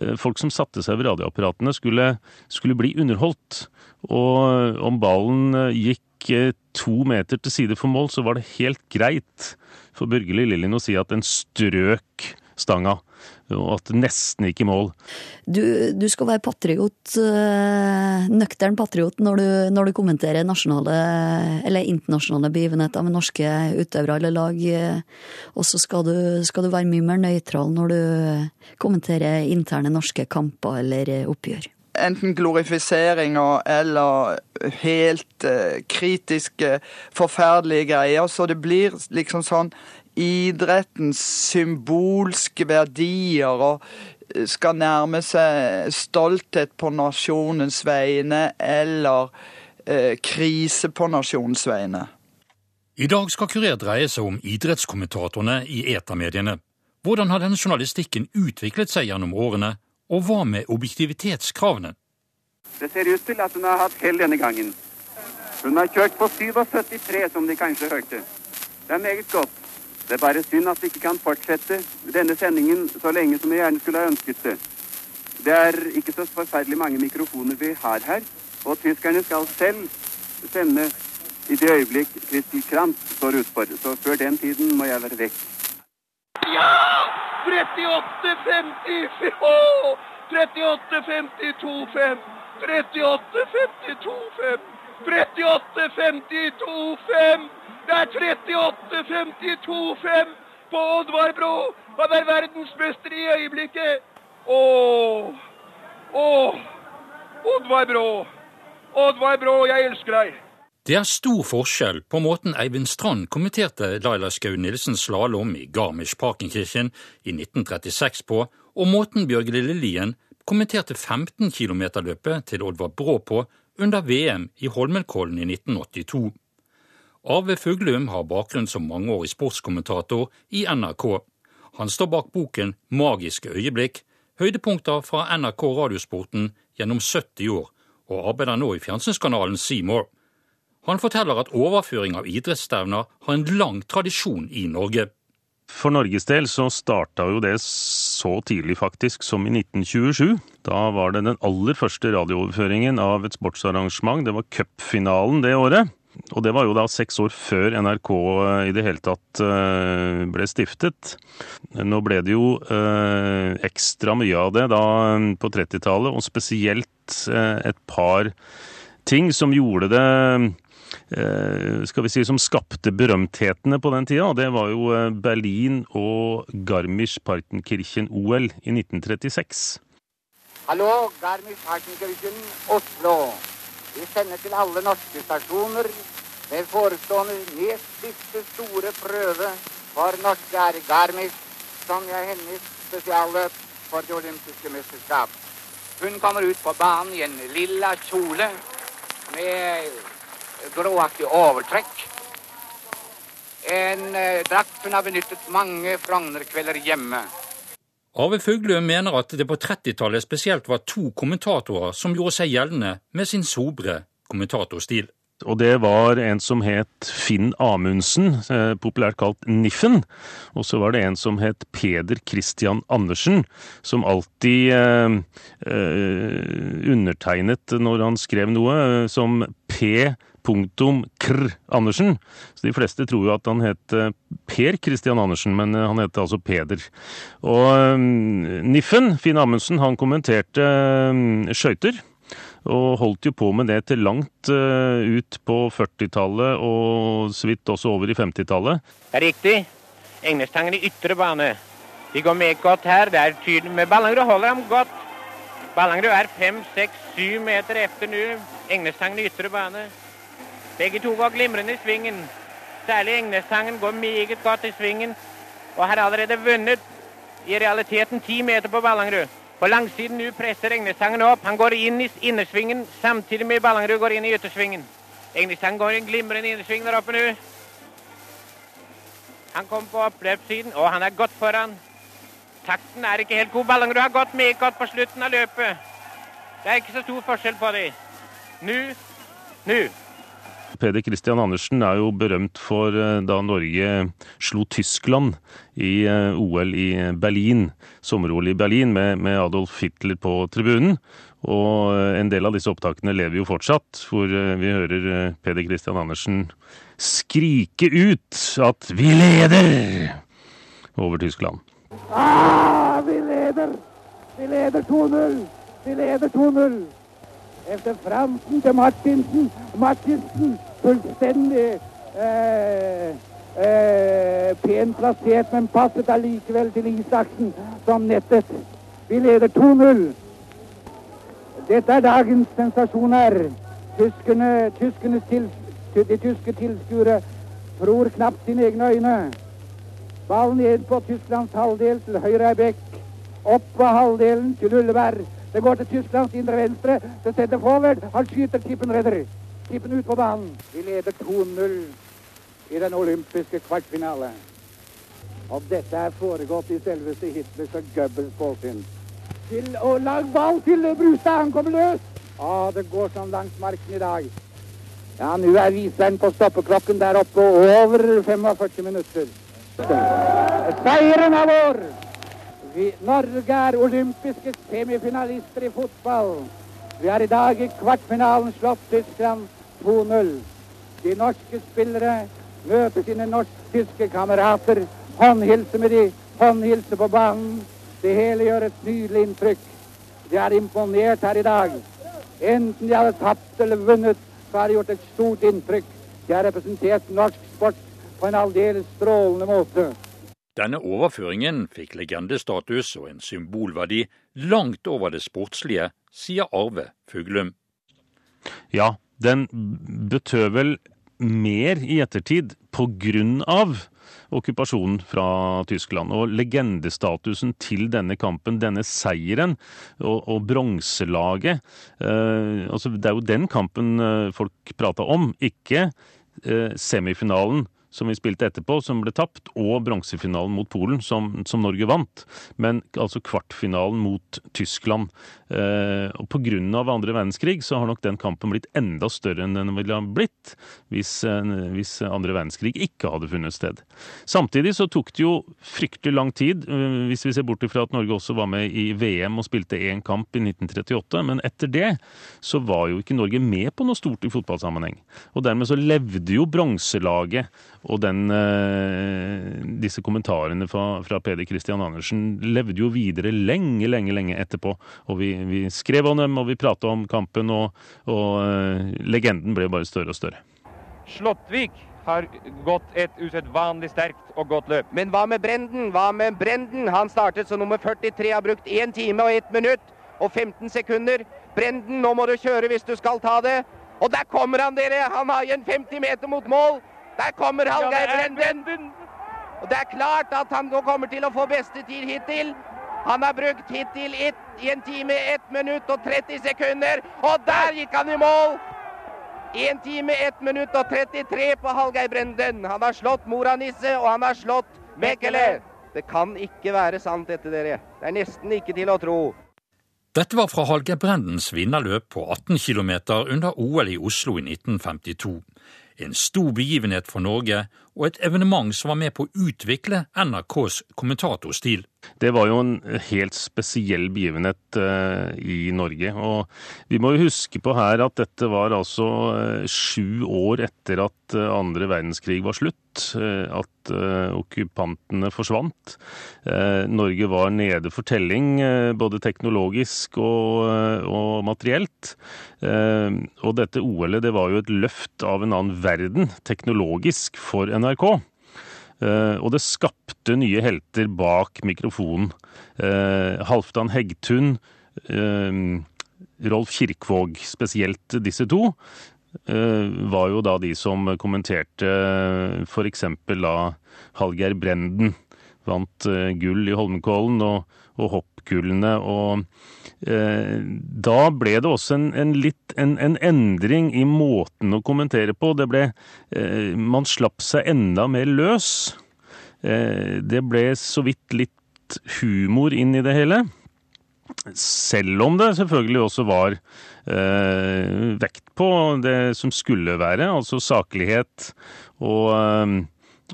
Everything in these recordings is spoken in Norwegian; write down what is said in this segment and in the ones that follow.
eh, folk som satte seg ved radioapparatene, skulle, skulle bli underholdt. Og om ballen eh, gikk eh, to meter til side for mål, så var det helt greit for Børge Lillelien å si at den strøk stanga, og at det nesten gikk i mål. Du, du skal være patriot, øh, nøktern patriot når du, når du, kommenterer nasjonale eller internasjonale begivenheter med norske utøvere eller lag. Og så skal du, skal du være mye mer nøytral når du kommenterer interne norske kamper eller oppgjør enten glorifiseringer eller helt kritiske, forferdelige greier. Så det blir liksom sånn idrettens symbolske verdier og eh, skal nærme seg stolthet på nasjonens vegne eller eh, krise på nasjonens vegne. I dag skal Kurer dreie seg om idrettskommentatorene i etermediene. Hvordan har denne journalistikken utviklet seg gjennom årene, og hva med objektivitetskravene? Det ser ut til at hun har hatt hell denne gangen. Hun har kjørt på 77,3, som de kanskje hørte. Det er meget godt. Det er bare synd at vi ikke kan fortsette denne sendingen så lenge som vi gjerne skulle ha ønsket det. Det er ikke så forferdelig mange mikrofoner vi har her, og tyskerne skal selv sende i det øyeblikk Christel Krantz står utfor. Så før den tiden må jeg være vekk. Ja! 38-50! Oh! 38-52-5! 38-52-5! 38-52-5! Det er 38-52-5 på Oddvar Brå! Han er verdensmester i øyeblikket! Å! Å! Oddvar Brå! Oddvar Brå, jeg elsker deg! Det er stor forskjell på måten Eivind Strand kommenterte Laila Skau Nilsens slalåm i Garmisch-Parkenkirchen i 1936 på, og måten Bjørge Lillelien kommenterte 15 km-løpet til Oddvar Brå på under VM i Holmenkollen i 1982. Arve Fuglum har bakgrunn som mangeårig sportskommentator i NRK. Han står bak boken Magiske øyeblikk, høydepunkter fra NRK Radiosporten gjennom 70 år, og arbeider nå i fjernsynskanalen Seymour. Han forteller at overføring av idrettsstevner har en lang tradisjon i Norge. For Norges del så starta jo det så tidlig faktisk som i 1927. Da var det den aller første radiooverføringen av et sportsarrangement. Det var cupfinalen det året. Og det var jo da seks år før NRK eh, i det hele tatt eh, ble stiftet. Nå ble det jo eh, ekstra mye av det da på 30-tallet, og spesielt et par ting som gjorde det Eh, skal vi si, som skapte berømthetene på den tida. Det var jo eh, Berlin og Garmisch-Partenkirchen-OL i 1936. Hallo, Garmisch-Partenkirchen, Oslo. Vi sender til alle norske stasjoner med forestående nest siste store prøve for norske er Garmisch, som er hennes spesialløp for det olympiske mesterskap. Hun kommer ut på banen i en lilla kjole med gråaktig overtrekk. En eh, drakt hun har benyttet mange Frogner-kvelder hjemme. Arve Fuglø mener at det på 30-tallet spesielt var to kommentatorer som gjorde seg gjeldende med sin sobre kommentatorstil. Og det var en som het Finn Amundsen, eh, populært kalt Niffen. Og så var det en som het Peder Christian Andersen, som alltid eh, eh, undertegnet når han skrev noe, eh, som P punktum kr Andersen. Så de fleste tror jo at han het eh, Per Christian Andersen, men eh, han het altså Peder. Og um, Niffen, Finn Amundsen, han kommenterte um, skøyter. Og holdt jo på med det til langt uh, ut på 40-tallet, og så vidt også over i 50-tallet. Det er riktig. Engnestangen i ytre bane. De går meget godt her. Det er tydelig med Ballangrud holder ham godt. Ballangrud er fem, seks, syv meter etter nå. Engnestangen i ytre bane. Begge to går glimrende i svingen. Særlig Engnestangen går meget godt i svingen og har allerede vunnet i realiteten ti meter på Ballangrud. På langsiden nå presser Engnestangen opp. Han går inn i innersvingen samtidig med Ballangrud går inn i yttersvingen. Engnestangen går i en glimrende innersving der oppe nå. Han kom på oppløpssiden, og han er godt foran. Takten er ikke helt god. Ballangrud har gått meget godt på slutten av løpet. Det er ikke så stor forskjell på dem. Nå, nå Peder Christian Andersen er jo berømt for da Norge slo Tyskland i OL i Berlin, sommer-OL i Berlin, med, med Adolf Hitler på tribunen. Og en del av disse opptakene lever jo fortsatt, hvor vi hører Peder Christian Andersen skrike ut at 'vi leder' over Tyskland. Ah, vi leder! Vi leder 2-0! Vi leder 2-0! Efter Fransen til Martinsen. Martinsen fullstendig eh, eh, pent plassert, men passet allikevel til Isaksen, som nettet. Vi leder 2-0. Dette er dagens sensasjoner. Tyskerne, tyskernes til, de tyske tilskuere tror knapt sine egne øyne. Ballen ned på Tysklands halvdel til høyre er Beck. Opp på halvdelen til Ullevær. Det går til Tysklands indre venstre. Det setter forward. Han skyter, Tippen redder. Tippen ut på banen. Vi leder 2-0 i den olympiske kvartfinale. Og dette er foregått i selveste Hitlers og Goebbels påsyn. Til, å lag ball til Brustad. Han kommer løs. Å, det går sånn langs marken i dag. Ja, nå er viseren på stoppeklokken der oppe over 45 minutter. Seieren er vår! Vi, Norge er olympiske semifinalister i fotball. Vi har i dag i kvartfinalen slått Tyskland 2-0. De norske spillere møter sine norsk-tyske kamerater, håndhilser med de, håndhilser på banen. Det hele gjør et nydelig inntrykk. De er imponert her i dag. Enten de hadde tapt eller vunnet, så har de gjort et stort inntrykk. De har representert norsk sport på en aldeles strålende måte. Denne overføringen fikk legendestatus og en symbolverdi langt over det sportslige, sier Arve Fuglum. Ja, den betød vel mer i ettertid på grunn av okkupasjonen fra Tyskland. Og legendestatusen til denne kampen, denne seieren og, og bronselaget eh, altså Det er jo den kampen eh, folk prata om, ikke eh, semifinalen som vi spilte etterpå, som ble tapt, og bronsefinalen mot Polen, som, som, Norge vant. Men altså kvartfinalen mot Tyskland. Eh, og av andre verdenskrig så har nok den kampen blitt enda større enn den ville ha blitt hvis, eh, hvis andre verdenskrig ikke hadde funnet sted. Samtidig så tok det jo fryktelig lang tid, eh, hvis vi ser bort ifra at Norge også var med i VM og spilte én kamp i 1938. Men etter det så var jo ikke Norge med på noe stort i fotballsammenheng. Og dermed så levde jo bronselaget og den, eh, disse kommentarene fra, fra, Peder Christian Andersen levde jo videre lenge, lenge lenge etterpå. Og vi, vi skrev om dem, og vi prata om kampen, og, og uh, legenden ble bare større og større. Slottvik har gått et usedvanlig sterkt og godt løp. Men hva med Brenden? Hva med Brenden? Han startet som nummer 43, har brukt 1 time og 1 minutt og 15 sekunder. Brenden, nå må du kjøre hvis du skal ta det. Og der kommer han, dere! Han har igjen 50 meter mot mål. Der kommer Hallgeir Brenden. Og Det er klart at han kommer til å få beste tid hittil. Han har brukt hittil i en time, 1 minutt og 30 sekunder. Og der gikk han i mål! 1 time, 1 minutt og 33 på Hallgeir Brenden. Han har slått Mora Nisse, og han har slått Mekele. Det kan ikke være sant, dette, dere. Det er nesten ikke til å tro. Dette var fra Hallgeir Brendens vinnerløp på 18 km under OL i Oslo i 1952 en stor begivenhet for Norge og et evenement som var med på å utvikle NRKs kommentatorstil. Det var jo en helt spesiell begivenhet uh, i Norge. Og vi må jo huske på her at dette var altså uh, sju år etter at uh, andre verdenskrig var slutt. at okkupantene forsvant. Norge var nede for telling, både teknologisk og, og materielt. og dette OL-et det var jo et løft av en annen verden, teknologisk, for NRK. Uh, og det skapte nye helter bak mikrofonen. Uh, Halvdan Heggtun, uh, Rolf Kirkvaag, spesielt disse to, var jo da de som kommenterte f.eks. da Hallgeir Brenden vant gull i Holmenkollen, og, og hoppgullene. og Eh, da ble det også en, en litt en, en, endring i måten å kommentere på. Det ble eh, Man slapp seg enda mer løs. Eh, det ble så vidt litt humor inn i det hele. Selv om det selvfølgelig også var eh, vekt på det som skulle være, altså saklighet og, eh,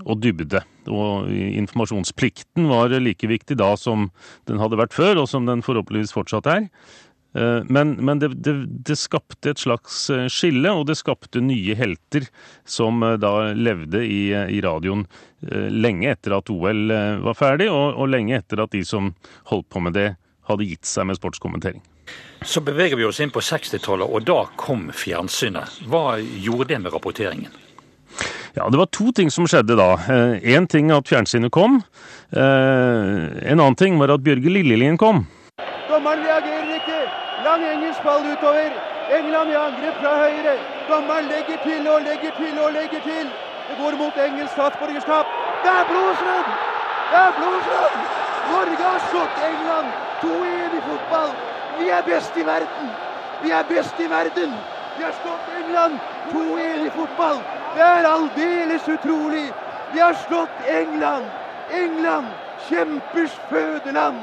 og dybde. Og informasjonsplikten var like viktig da som den hadde vært før, og som den forhåpentligvis fortsatt er. Eh, men, men det, det, det, skapte et slags eh, skille, og det skapte nye helter som eh, da levde i, i radioen lenge etter at OL var ferdig, og, og lenge etter at de som holdt på med det, hadde gitt seg med sportskommentering. Så beveger vi oss inn på 60-tallet, og da kom fjernsynet. Hva gjorde det med rapporteringen? Ja, Det var to ting som skjedde da. Én ting at fjernsynet kom. En annen ting var at Bjørge Lillelien kom. Dommeren reagerer ikke. Lang engelsk ball utover. England i angrep fra høyre. Dommeren legger til og legger til og legger til. Det går mot engelsk statsborgerskap. Det er blodsrød! Det er blodsrød! Norge har slått England 2-1 i fotball. Vi er best i verden. Vi er best i verden. Vi har slått England 2-1 i fotball. Det er aldeles utrolig. Vi har slått England. England, kjempers fødeland.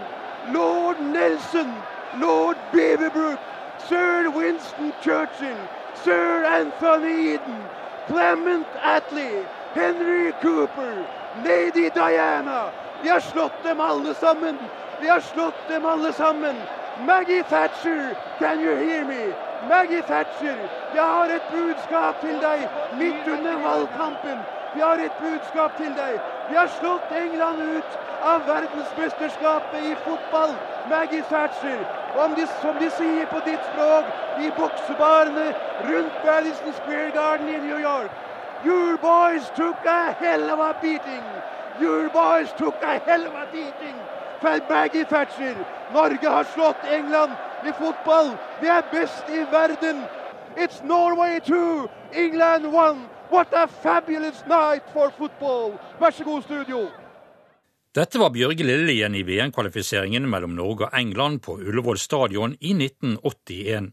Lord Nelson Lord Beaverbrook, Sir Winston Churchill, Sir Anthony Eden, Clement Attlee, Henry Cooper, Lady Diana. Vi har slått dem alle sammen. Vi har slått dem alle sammen. Maggie Thatcher, can you hear me? Maggie Thatcher, jeg har et budskap til deg midt under valgkampen. Vi har et budskap til deg. Vi har slått England ut av verdensmesterskapet i fotball. Maggie Thatcher. Om de, som de sier på ditt språk, i boksebarene rundt Madison Square Garden i New York. Your boys took a hell of a beating. Your boys took a hell of a beating. Maggie Thatcher. Norge har slått England i fotball. Vi er best i verden. It's Norway 2, England 1. What a fabulous night for football. Vær så god, studio. Dette var Bjørge Lillelien i VM-kvalifiseringen mellom Norge og England på Ullevål stadion i 1981.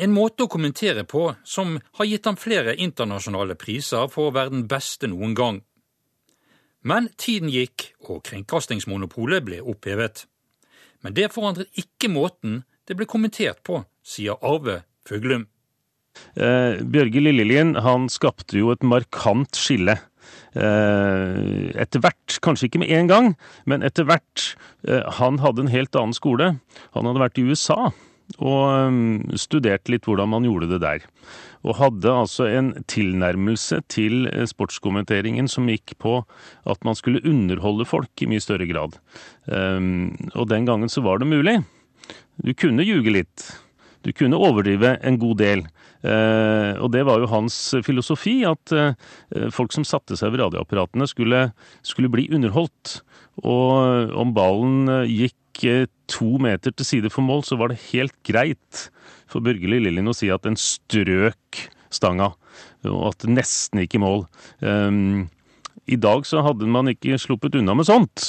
En måte å kommentere på som har gitt ham flere internasjonale priser for å være den beste noen gang. Men tiden gikk, og kringkastingsmonopolet ble opphevet. Men det forandret ikke måten det ble kommentert på, sier Arve Fuglum. Eh, Bjørge Lillelien han skapte jo et markant skille Eh, etter hvert, kanskje ikke med en gang, men etter hvert eh, Han hadde en helt annen skole. Han hadde vært i USA og studerte litt hvordan man gjorde det der. Og hadde altså en tilnærmelse til sportskommenteringen som gikk på at man skulle underholde folk i mye større grad. Og den gangen så var det mulig. Du kunne ljuge litt. Du kunne overdrive en god del. Eh, og det var jo hans filosofi, at eh, folk som satte seg ved radioapparatene, skulle, skulle bli underholdt. Og om ballen eh, gikk to meter til side for mål, så var det helt greit for Børgeli Lillin å si at den strøk stanga, og at det nesten gikk i mål. Um, i dag så hadde man ikke sluppet unna med sånt.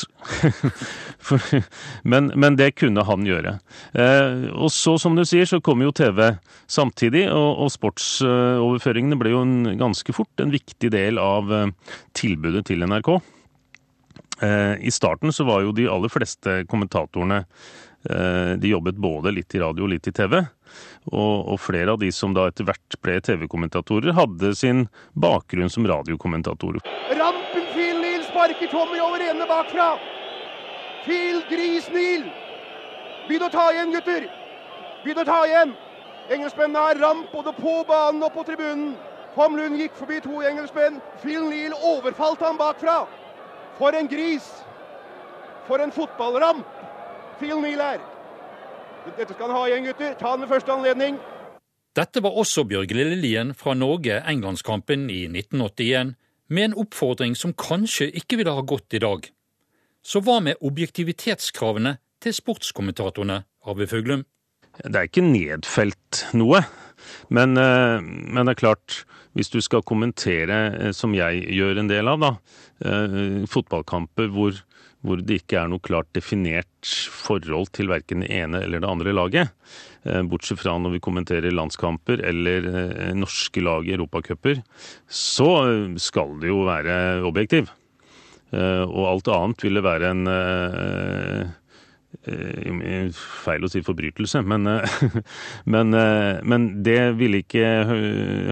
men, men, det kunne han gjøre. Eh, og så, som du sier, så kom jo TV samtidig, og, og sportsoverføringene ble jo en, ganske fort en viktig del av eh, tilbudet til NRK. Eh, I starten så var jo de aller fleste kommentatorene eh, De jobbet både litt i radio og litt i TV. Og, og, flere av de som da etter hvert ble TV-kommentatorer, hadde sin bakgrunn som radiokommentatorer. Rampen Phil Neal sparker Tommy over ende bakfra. Phil Gris Neal. Begynn å ta igjen, gutter. Begynn å ta igjen. Engelskmennene har ramp både på banen og på tribunen. Lund gikk forbi to engelskmenn. Phil Neal overfalt ham bakfra. For en gris! For en fotballramp Phil Neal her. Dette skal han ha igjen, gutter. Ta den ved første anledning. Dette var også Bjørg Lillelien fra Norge-Englandskampen i 1981, med en oppfordring som kanskje ikke ville ha gått i dag. Så hva med objektivitetskravene til sportskommentatorene, Arve Fuglum? Det er ikke nedfelt noe, men, eh, men, det er klart, hvis du skal kommentere, eh, som jeg gjør en del av, da, eh, fotballkamper hvor hvor det ikke er noe klart definert forhold til verken det ene eller det andre laget. Bortsett fra når vi kommenterer landskamper eller norske lag i europacuper, så skal det jo være objektiv. Og alt annet ville være en Feil å si forbrytelse, men, eh, men, eh, men det ville ikke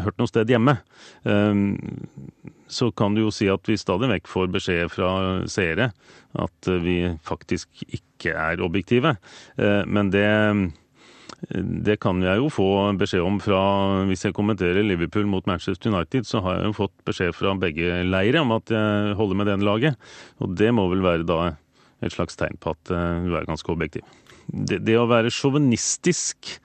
hørt noe sted hjemme. Eh, Så kan du jo si at vi stadig vekk får beskjed fra seere at eh, vi faktisk ikke er objektive. Eh, Men det det kan jeg jo få beskjed om fra Hvis jeg kommenterer Liverpool mot Manchester United, så har jeg jo fått beskjed fra begge leire om at jeg holder med den laget. Og det må vel være da et slags tegn på at eh, du er ganske objektiv. Det, det å være sjåvinistisk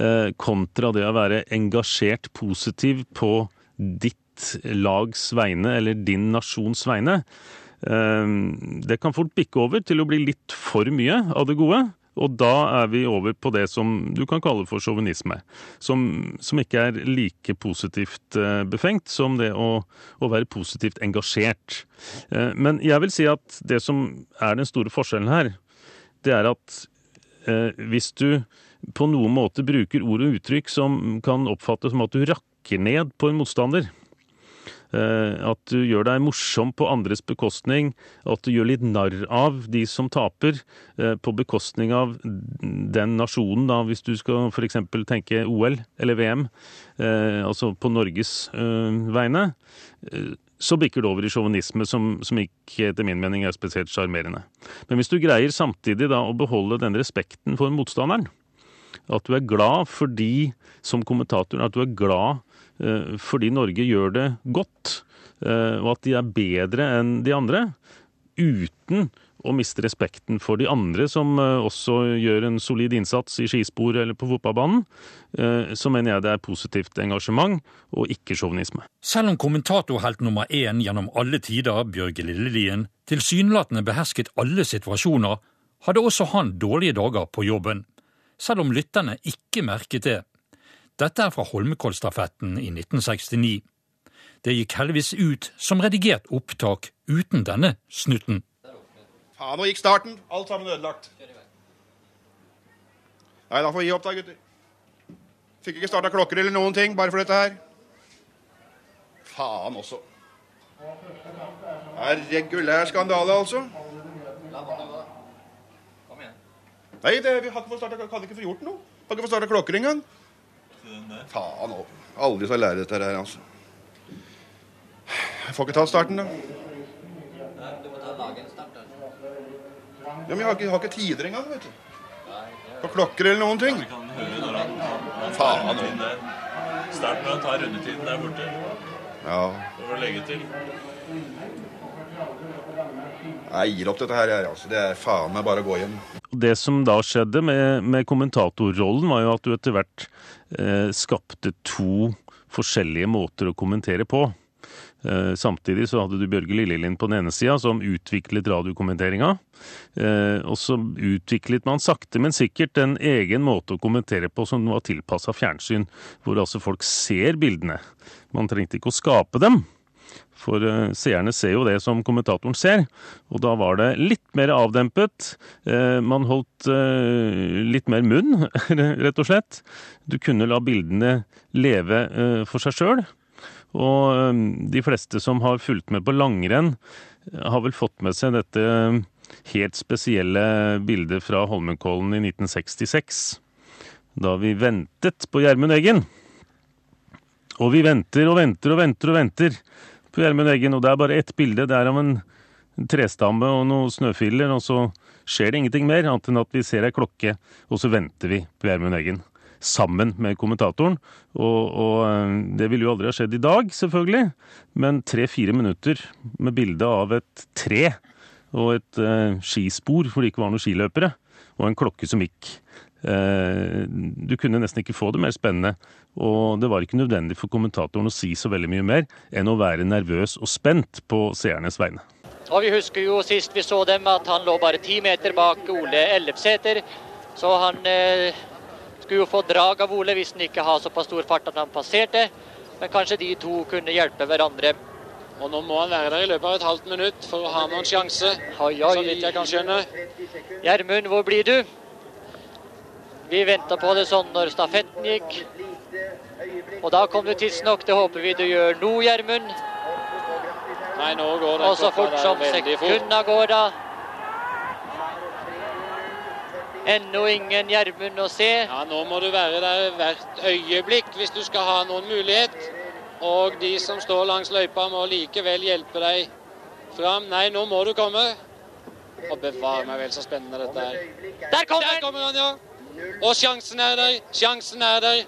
eh, kontra det å være engasjert positiv på ditt lags vegne eller din nasjons vegne, eh, det kan fort bikke over til å bli litt for mye av det gode. Og da er vi over på det som du kan kalle for sjåvinisme. Som, som ikke er like positivt eh, befengt som det å, å være positivt engasjert. Eh, men jeg vil si at det som er den store forskjellen her, det er at eh, hvis du på noen måte bruker ord og uttrykk som kan oppfattes som at du rakker ned på en motstander, At du gjør deg morsom på andres bekostning, at du gjør litt narr av de som taper, eh, på bekostning av den nasjonen, da, hvis du skal f.eks. tenke OL eller VM, eh, altså på Norges eh, vegne, eh, så bikker det over i sjåvinisme, som, som ikke etter min mening er spesielt sjarmerende. Men hvis du greier samtidig da å beholde den respekten for motstanderen, at du er glad fordi, som kommentator, at du er glad eh, fordi Norge gjør det godt, eh, og at de er bedre enn de andre, uten å miste respekten for de andre som eh, også gjør en solid innsats i skispor eller på fotballbanen, eh, så mener jeg det er positivt engasjement og ikke sjåvinisme. Selv om kommentatorhelt nummer én gjennom alle tider, Bjørge Lillelien, tilsynelatende behersket alle situasjoner, hadde også han dårlige dager på jobben. Selv om lytterne ikke merket det. Dette er fra Holmenkollstafetten i 1969. Det gikk heldigvis ut som redigert opptak uten denne snutten. Faen, nå gikk starten. Alt sammen ødelagt. Nei, da får vi gi opp da, gutter. Fikk ikke starta klokker eller noen ting, bare for dette her. Faen også. Det er regulær skandale, altså. Nei, det, vi har ikke fått starta, hadde ikke fått gjort noe. Hadde ikke fått starta klokker engang. Faen òg. Aldri skal jeg lære dette her, altså. Jeg får ikke tatt starten, da. Nei, du må Ja, men jeg har ikke, har ikke tider engang, vet du. På klokker eller noen ting. Faen òg. Start med å ta rundetiden der borte. Ja. Å legge til. Jeg gir opp dette her, jeg, altså. Det er faen meg bare å gå hjem. Det som da skjedde med, med kommentatorrollen, var jo at du etter hvert eh, skapte to forskjellige måter å kommentere på. Eh, samtidig så hadde du Bjørge Lillelien på den ene sida, som utviklet radiokommenteringa. Eh, og så utviklet man sakte, men sikkert en egen måte å kommentere på som var tilpassa fjernsyn, hvor altså folk ser bildene. Man trengte ikke å skape dem. For eh, seerne ser jo det som kommentatoren ser, og da var det litt mer avdempet. Eh, man holdt eh, litt mer munn, rett og slett. Du kunne la bildene leve for seg sjøl. Og de fleste som har fulgt med på langrenn, har vel fått med seg dette helt spesielle bildet fra Holmenkollen i 1966. Da vi ventet på Gjermund Eggen. Og vi venter og venter og venter og venter Gjermund Eggen, og det er bare ett bilde. Det er av en trestamme og noen snøfiller, og så skjer det ingenting mer, annet enn at vi ser ei klokke, og så venter vi på Gjermund Eggen. Sammen med kommentatoren. Og, og eh, det ville jo aldri ha skjedd i dag, selvfølgelig, men tre-fire minutter med bilde av et tre og et eh, skispor hvor det ikke var noen skiløpere, og en klokke som gikk. Eh, du kunne nesten ikke få det mer spennende, og det var ikke nødvendig for kommentatoren å si så veldig mye mer enn å være nervøs og spent på seernes vegne. Og vi husker jo sist vi så dem at han lå bare ti meter bak Ole Ellefsæter. Så han eh, skulle jo få drag av Ole hvis han ikke har såpass stor fart at han passerte. Men kanskje de to kunne hjelpe hverandre. Og nå må han være der i løpet av et halvt minutt for å ha noen sjanse. Oi, oi. Så vidt jeg kan skjønne. Gjermund, hvor blir du? Vi venta på det sånn når stafetten gikk. Og da kom du tidsnok. Det håper vi du gjør nå, Gjermund. Nei, nå går det Og så fort som sekunda går da. Ennå ingen Gjermund å se. Ja, Nå må du være der hvert øyeblikk hvis du skal ha noen mulighet. Og de som står langs løypa må likevel hjelpe deg fram. Nei, nå må du komme. Og bevare meg vel så spennende dette er. Der kommer, Der kommer han, ja. Og sjansen er der. Sjansen er der.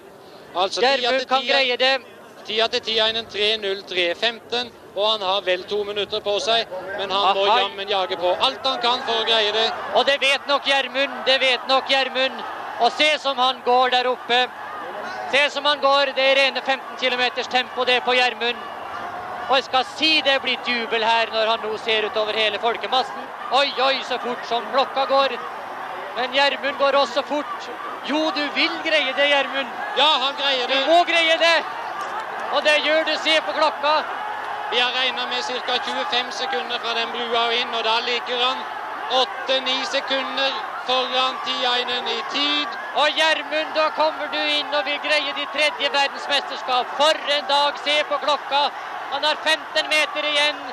Altså, Gjermund kan greie det. Tida til Tiainen 3.03,15. Og han har vel to minutter på seg, men han må jammen jage på alt han kan for å greie det. Og det vet nok Gjermund. Det vet nok Gjermund. Og se som han går der oppe. Se som han går. Det er rene 15 km tempo det på Gjermund. Og jeg skal si det blitt jubel her når han nå ser utover hele folkemassen. Oi, oi, så fort som klokka går. Men Gjermund går også fort. Jo, du vil greie det, Gjermund. Ja, han greier det. Du må greie det. Og det gjør du. Se på klokka. Vi har regna med ca. 25 sekunder fra den brua og inn, og da ligger han 8-9 sekunder foran Tiainen i tid. Og Gjermund, da kommer du inn og vil greie ditt tredje verdensmesterskap. For en dag! Se på klokka. Han har 15 meter igjen.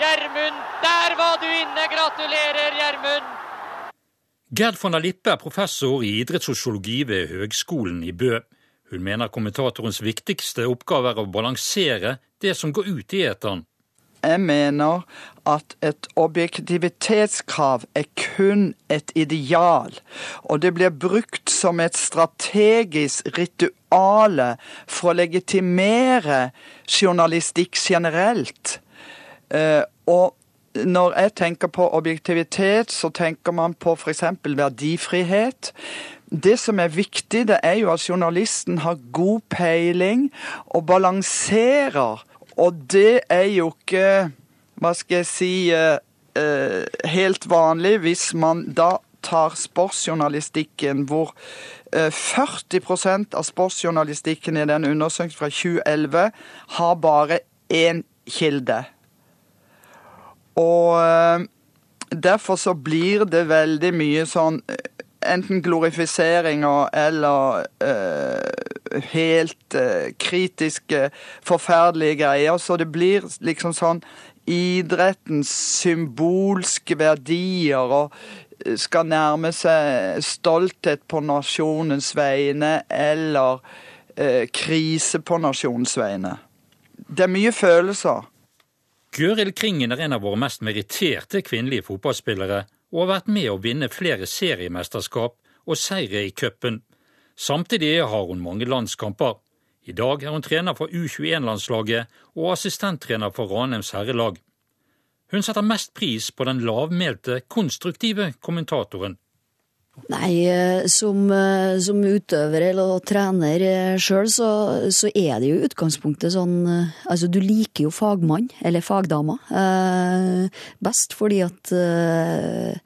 Gjermund, der var du inne! Gratulerer, Gjermund! Gerd von der Lippe er professor i idrettssosiologi ved Høgskolen i Bø. Hun mener kommentatorens viktigste oppgave er å balansere det som går ut i eteren. Jeg mener at et objektivitetskrav er kun et ideal, og det blir brukt som et strategisk rituale for å legitimere journalistikk generelt. Eh, og når jeg tenker på objektivitet, så tenker man på f.eks. verdifrihet. Det som er viktig, det er jo at journalisten har god peiling og balanserer. Og det er jo ikke, hva skal jeg si, eh, eh, helt vanlig hvis man da tar sportsjournalistikken, hvor eh, 40% av sportsjournalistikken i den undersøkelsen fra 2011 har bare én kilde. Og eh, derfor så blir det veldig mye sånn eh, enten glorifiseringer eller uh, helt uh, kritiske, forferdelige greier. Så det blir liksom sånn idrettens symbolske verdier og skal nærme seg stolthet på nasjonens vegne eller uh, krise på nasjonens vegne. Det er mye følelser. Gøril Kringen er en av våre mest meritterte kvinnelige fotballspillere og har vært med å vinne flere seriemesterskap og seire i cupen. Samtidig har hun mange landskamper. I dag er hun trener for U21-landslaget og assistenttrener for Ranheims herrelag. Hun setter mest pris på den lavmælte, konstruktive kommentatoren. Nei, eh, som, eh, som utøver eller trener sjøl, så, så er det jo utgangspunktet sånn eh, Altså, du liker jo fagmann, eller fagdama, eh, best fordi at eh,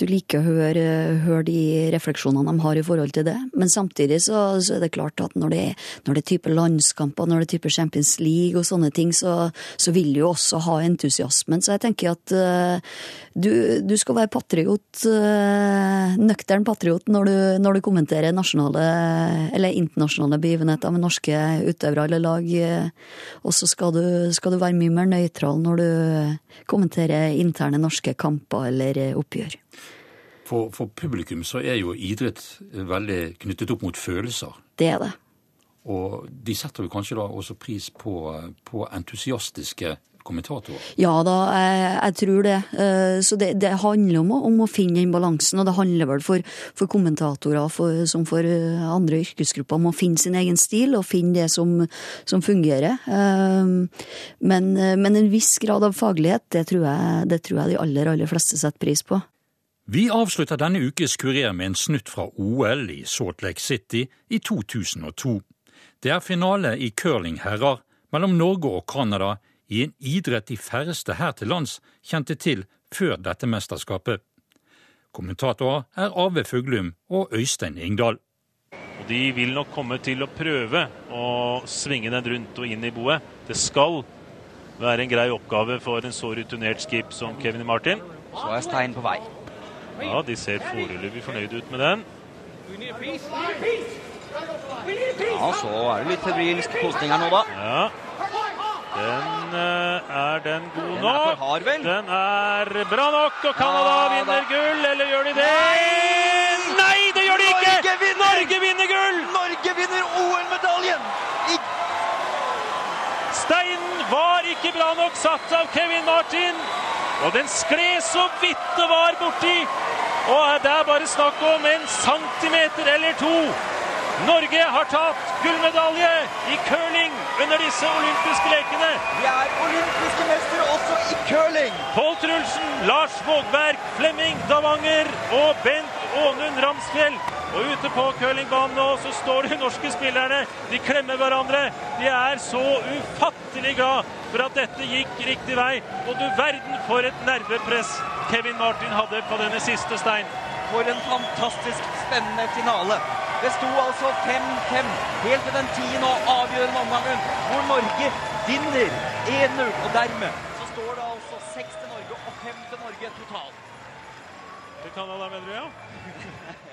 du liker å høre, høre de refleksjonene de har i forhold til det. Men samtidig så, så er det klart at når det, er, når det er type landskamper, når det er type Champions League og sånne ting, så, så vil du jo også ha entusiasmen. Så jeg tenker at uh, du, du, skal være patriot, uh, nøktern patriot, når du, når du, kommenterer nasjonale eller internasjonale begivenheter med norske utøvere eller lag. Og så skal skal du være mye mer nøytral når du kommenterer interne norske kamper eller oppgjør. For, for, publikum så er jo idrett veldig knyttet opp mot følelser. Det er det. Og de setter jo kanskje da også pris på, på entusiastiske kommentatorer? Ja da, jeg, jeg tror det. Så det, det handler om å, om å, finne den balansen, og det handler vel for, for kommentatorer for, som for andre yrkesgrupper om å finne sin egen stil og finne det som, som fungerer. Men, men, en viss grad av faglighet, det tror, jeg, det tror jeg de aller, aller fleste setter pris på. Vi avslutter denne ukes kurer med en snutt fra OL i Salt Lake City i 2002. Det er finale i curling herrer mellom Norge og Canada i en idrett de færreste her til lands kjente til før dette mesterskapet. Kommentatorer er Ave Fuglum og Øystein Ingdal. Og De vil nok komme til å prøve å svinge den rundt og inn i boet. Det skal være en grei oppgave for en så rutinert skip som Kevin Martin. Så er Stein på vei. Ja, de ser foreløpig fornøyde ut med den. Ja, så er det litt febrilsk posting her nå, da. Ja. Den uh, er den god den nok? Er hard, vel? Den er bra nok, og Canada ja, vinner gull, eller gjør de det? Nei, det ikke! Norge vinner! Norge vinner gull! Norge vinner OL-medaljen! I Steinen var ikke bra nok satt av Kevin Martin. Og den skled så vidt det var borti. Og det er bare snakk om en centimeter eller to. Norge har tatt gullmedalje i curling under disse olympiske lekene. Vi er olympiske mestere også i curling. Pål Trulsen, Lars Vågberg, Flemming Davanger og Bent Ånund Ramsfjell. Og ute på curlingbanen nå så står de norske spillerne. De klemmer hverandre. De er så ufattelig glad for at dette gikk riktig vei. Og du verden for et nervepress Kevin Martin hadde på denne siste stein. For en fantastisk spennende finale. Det sto altså 5-5 helt til den tiende og avgjørende omgangen, hvor Norge vinner 1-0. Og dermed så står det altså 6 til Norge og 5 til Norge totalt. Til Canada, mener du, ja?